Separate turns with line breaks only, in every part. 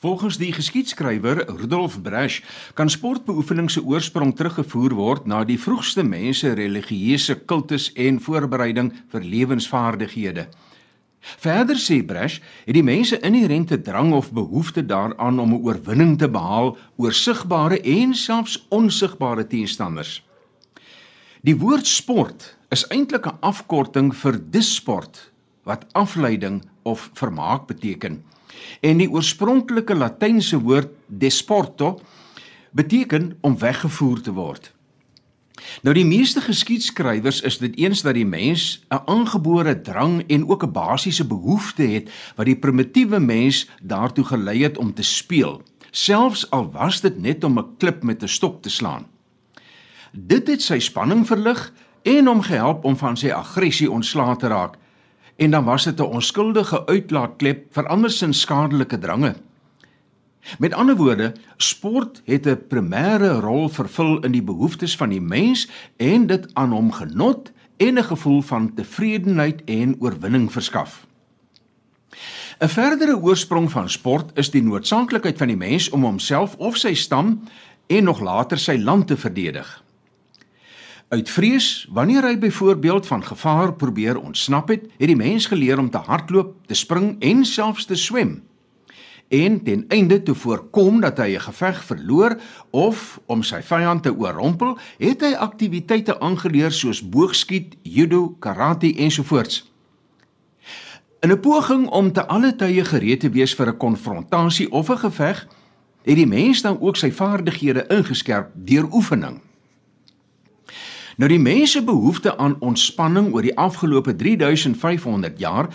Volgens die geskiedskrywer Rudolf Bresch kan sportbeoefening se oorsprong teruggevoer word na die vroegste mense religieuse kultus en voorbereiding vir lewensvaardighede. Verder sê Bresch, het die mense inherente drang of behoefte daaraan om 'n oorwinning te behaal oor sigbare en selfs onsigbare teenstanders. Die woord sport is eintlik 'n afkorting vir disport wat afleiding of vermaak beteken. En die oorspronklike latynse woord desporto beteken om weggevoer te word. Nou die meeste geskiedskrywers is dit eens dat die mens 'n aangebore drang en ook 'n basiese behoefte het wat die primitiewe mens daartoe gelei het om te speel, selfs al was dit net om 'n klip met 'n stok te slaan. Dit het sy spanning verlig en hom gehelp om van sy aggressie ontslae te raak en dan was dit 'n onskuldige uitlaatklep vir andersins skadelike drange. Met ander woorde, sport het 'n primêre rol vervul in die behoeftes van die mens en dit aan hom genot en 'n gevoel van tevredenheid en oorwinning verskaf. 'n Verdere oorsprong van sport is die noodsaaklikheid van die mens om homself of sy stam en nog later sy land te verdedig. Uit vrees, wanneer hy byvoorbeeld van gevaar probeer ontsnap het, het die mens geleer om te hardloop, te spring en selfs te swem. En ten einde te voorkom dat hy 'n geveg verloor of om sy vyand te oorrompel, het hy aktiwiteite aangeleer soos boogskiet, judo, karate ensovoorts. In 'n poging om te alle tye gereed te wees vir 'n konfrontasie of 'n geveg, het die mens dan ook sy vaardighede ingeskerp deur oefening. Nou die mense behoefte aan ontspanning oor die afgelope 3500 jaar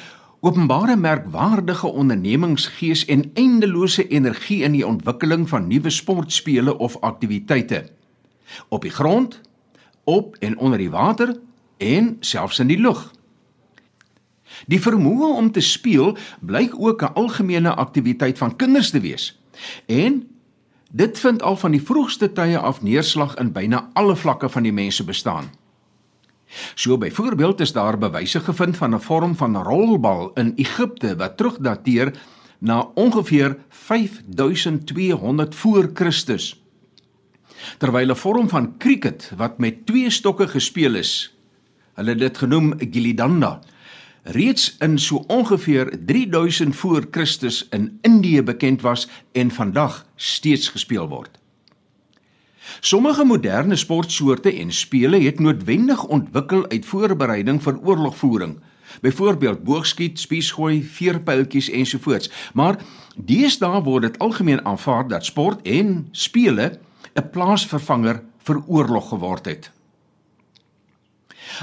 openbare merkwaardige ondernemingsgees en eindelose energie in die ontwikkeling van nuwe sportspele of aktiwiteite op die grond, op en onder die water en selfs in die lug. Die vermoë om te speel blyk ook 'n algemene aktiwiteit van kinders te wees. En Dit vind al van die vroegste tye af neerslag in byna alle vlakke van die mense bestaan. So byvoorbeeld is daar bewyse gevind van 'n vorm van rolbal in Egipte wat terugdateer na ongeveer 5200 voor Christus. Terwyl 'n vorm van cricket wat met twee stokke gespeel is, hulle dit genoem gilidanda, reeds in so ongeveer 3000 voor Christus in Indië bekend was en vandag steeds gespeel word. Sommige moderne sportsoorte en spele het noodwendig ontwikkel uit voorbereiding vir oorlogvoering, byvoorbeeld boogskiet, spiesgooi, veerpyltjies ensovoorts, maar deesdae word dit algemeen aanvaar dat sport en spele 'n plaasvervanger vir oorlog geword het.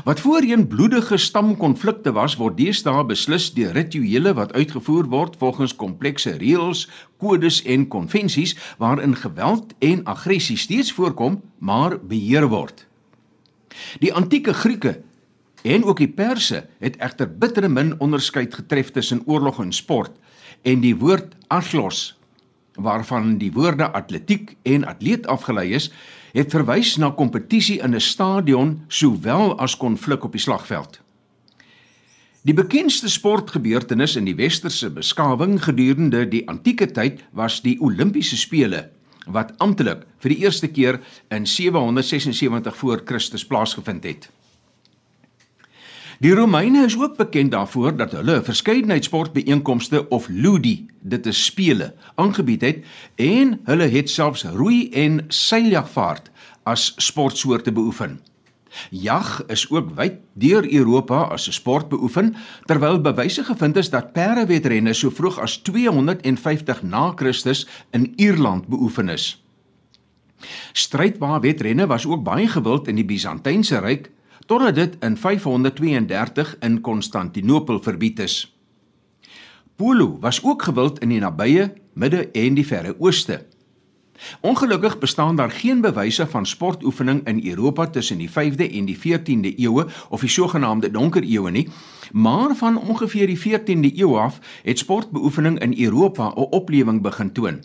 Wat voorheen bloedige stamkonflikte was, word deesdae beslis deur rituele wat uitgevoer word volgens komplekse reëls, kodes en konvensies waarin geweld en aggressie steeds voorkom, maar beheer word. Die antieke Grieke en ook die Perse het egter bittere min onderskeid getref tussen oorlog en sport en die woord athlos waarvan die woorde atletiek en atleet afgelei is, het verwys na kompetisie in 'n stadion sowel as konflik op die slagveld. Die bekendste sportgebeurtenis in die westerse beskawing gedurende die antieke tyd was die Olimpiese spele wat amptelik vir die eerste keer in 776 voor Christus plaasgevind het. Die Romeine is ook bekend daarvoor dat hulle 'n verskeidenheid sportbeeenkomste of ludi, dit is spele, aangebied het en hulle het selfs roei en seiljagvaart as sportsoorte beoefen. Jag is ook wyd deur Europa as 'n sport beoefen, terwyl bewyse gevind is dat perdewedrenne so vroeg as 250 na Christus in Ierland beoefen is. Strydwa-wedrenne was ook baie gewild in die Byzantynse ryk totdat dit in 532 in Konstantinopel verbied is. Polo was ook gewild in die nabye, midde en die verre ooste. Ongelukkig bestaan daar geen bewyse van sportoefening in Europa tussen die 5de en die 14de eeue of die sogenaamde donker eeue nie, maar van ongeveer die 14de eeu af het sportbeoefening in Europa 'n oplewing begin toon.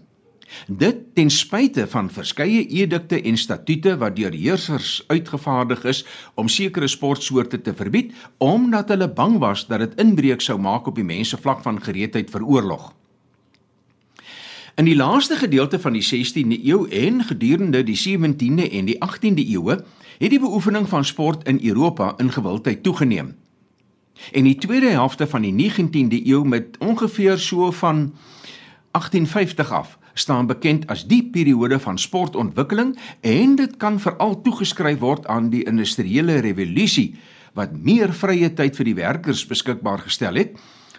Dit ten spyte van verskeie edikte en statute wat deur heersers uitgevaardig is om sekere sportsoorte te verbied omdat hulle bang was dat dit inbreuk sou maak op die mense vlak van gereedheid vir oorlog. In die laaste gedeelte van die 16de eeu en gedurende die 17de en die 18de eeue het die beoefening van sport in Europa in gewildheid toegeneem. En die tweede helfte van die 19de eeu met ongeveer so van 1850 af staan bekend as die periode van sportontwikkeling en dit kan veral toegeskryf word aan die industriële revolusie wat meer vrye tyd vir die werkers beskikbaar gestel het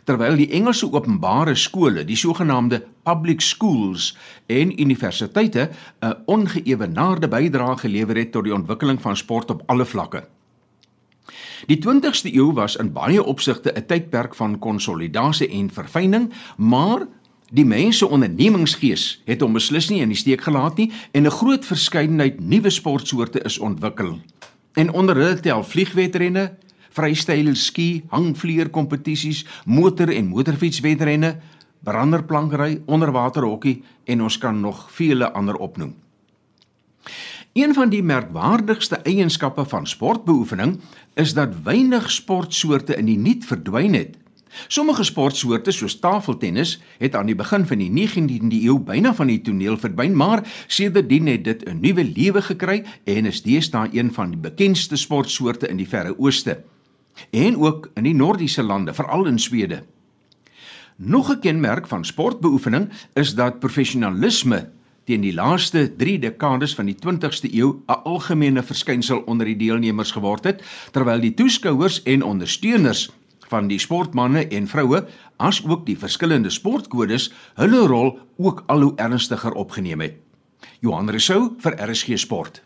terwyl die Engelse openbare skole, die sogenaamde public schools en universiteite 'n ongeëwenaarde bydrae gelewer het tot die ontwikkeling van sport op alle vlakke. Die 20ste eeu was in baie opsigte 'n tydperk van konsolidasie en verfyning, maar die mense ondernemingsgees het hom beslis nie in die steek gelaat nie en 'n groot verskeidenheid nuwe sportsoorte is ontwikkel. En onder hulle tel vliegwedrenne, vrystyl ski, hangvlieër kompetisies, motor en motorfietswedrenne, branderplankry, onderwaterhokkie en ons kan nog vele ander opnoem. Een van die merkwaardigste eienskappe van sportbeoefening is dat weinig sportsoorte in die niet verdwyn het. Sommige sportsoorte soos tafeltennis het aan die begin van die 19de eeu byna van die toneel verdwyn, maar sedertdien het dit 'n nuwe lewe gekry en is deesdae een van die bekendste sportsoorte in die Verre Ooste en ook in die Noordiese lande, veral in Swede. Nog 'n kenmerk van sportbeoefening is dat professionalisme teen die laaste 3 dekades van die 20ste eeu 'n algemene verskynsel onder die deelnemers geword het, terwyl die toeskouers en ondersteuners van die sportmense en vroue, asook die verskillende sportkodes, hulle rol ook al hoe ernstiger opgeneem het. Johan Rousseau vir RSG Sport.